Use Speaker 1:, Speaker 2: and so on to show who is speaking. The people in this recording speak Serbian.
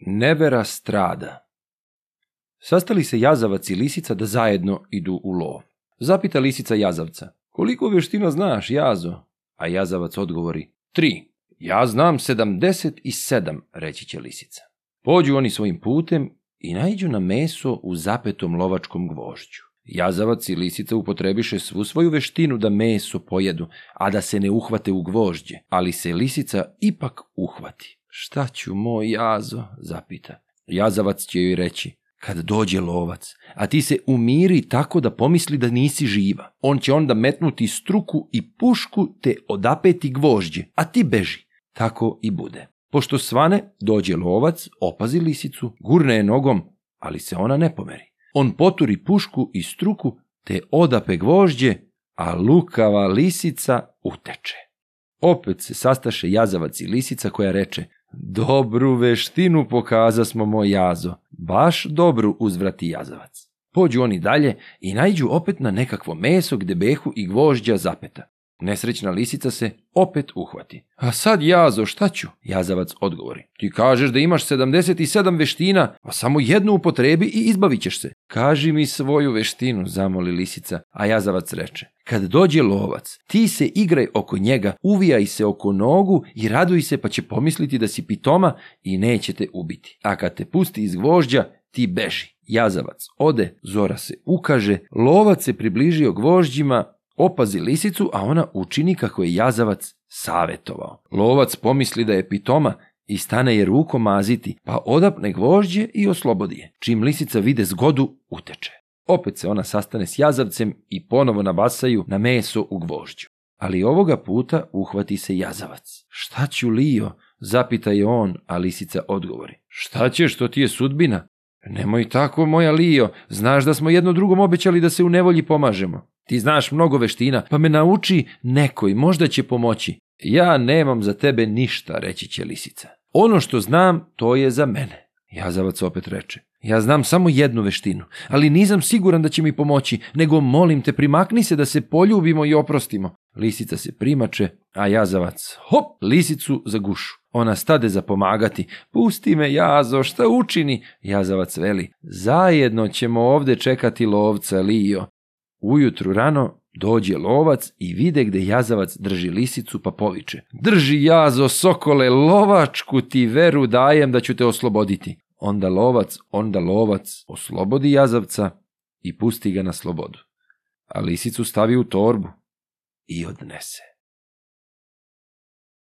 Speaker 1: Nevera strada. Sastali se jazavac i lisica da zajedno idu u lov. Zapita lisica jazavca. Koliko veština znaš, jazo? A jazavac odgovori. Tri. Ja znam sedamdeset i sedam, reći će lisica. Pođu oni svojim putem i najđu na meso u zapetom lovačkom gvožđu. Jazavac i lisica upotrebiše svu svoju veštinu da meso pojedu, a da se ne uhvate u gvožđe, ali se lisica ipak uhvati. Šta ću, moj jazo, zapita. Jazavac će joj reći, kad dođe lovac, a ti se umiri tako da pomisli da nisi živa. On će onda metnuti struku i pušku te odapeti gvožđe, a ti beži. Tako i bude. Pošto svane, dođe lovac, opazi lisicu, gurne je nogom, ali se ona ne pomeri. On poturi pušku i struku, te odape gvožđe, a lukava lisica uteče. Opet se sastaše jazavac i lisica koja reče, Dobru veštinu pokaza smo moj jazo, baš dobru uzvrati jazavac. Pođu oni dalje i najđu opet na nekakvo meso gde behu i gvožđa zapeta. Nesrećna lisica se opet uhvati. A sad jazo, šta ću? Jazavac odgovori. Ti kažeš da imaš 77 veština, a samo jednu upotrebi i izbavit ćeš se. Kaži mi svoju veštinu, zamoli lisica, a jazavac reče. Kad dođe lovac, ti se igraj oko njega, uvijaj se oko nogu i raduj se pa će pomisliti da si pitoma i neće te ubiti. A kad te pusti iz gvožđa, ti beži. Jazavac ode, zora se ukaže, lovac se približio gvožđima, Opazi lisicu, a ona učini kako je jazavac savetovao. Lovac pomisli da je pitoma i stane je ruko maziti, pa odapne gvožđe i oslobodi je. Čim lisica vide zgodu, uteče. Opet se ona sastane s jazavcem i ponovo nabasaju na meso u gvožđu. Ali ovoga puta uhvati se jazavac. Šta ću lio? Zapita je on, a lisica odgovori. Šta će što ti je sudbina? Nemoj tako, moja Lio, znaš da smo jedno drugom obećali da se u nevolji pomažemo. Ti znaš mnogo veština, pa me nauči nekoj, možda će pomoći. Ja nemam za tebe ništa, reći će lisica. Ono što znam, to je za mene. Jazavac opet reče. Ja znam samo jednu veštinu, ali nizam siguran da će mi pomoći, nego molim te primakni se da se poljubimo i oprostimo. Lisica se primače, a jazavac, hop, lisicu za Ona stade za pomagati. Pusti me, jazo, šta učini? Jazavac veli. Zajedno ćemo ovde čekati lovca, Lio. Ujutru rano dođe lovac i vide gde jazavac drži lisicu pa poviče. Drži jazo sokole lovačku ti veru dajem da ću te osloboditi. Onda lovac, onda lovac oslobodi jazavca i pusti ga na slobodu. A lisicu stavi u torbu i odnese.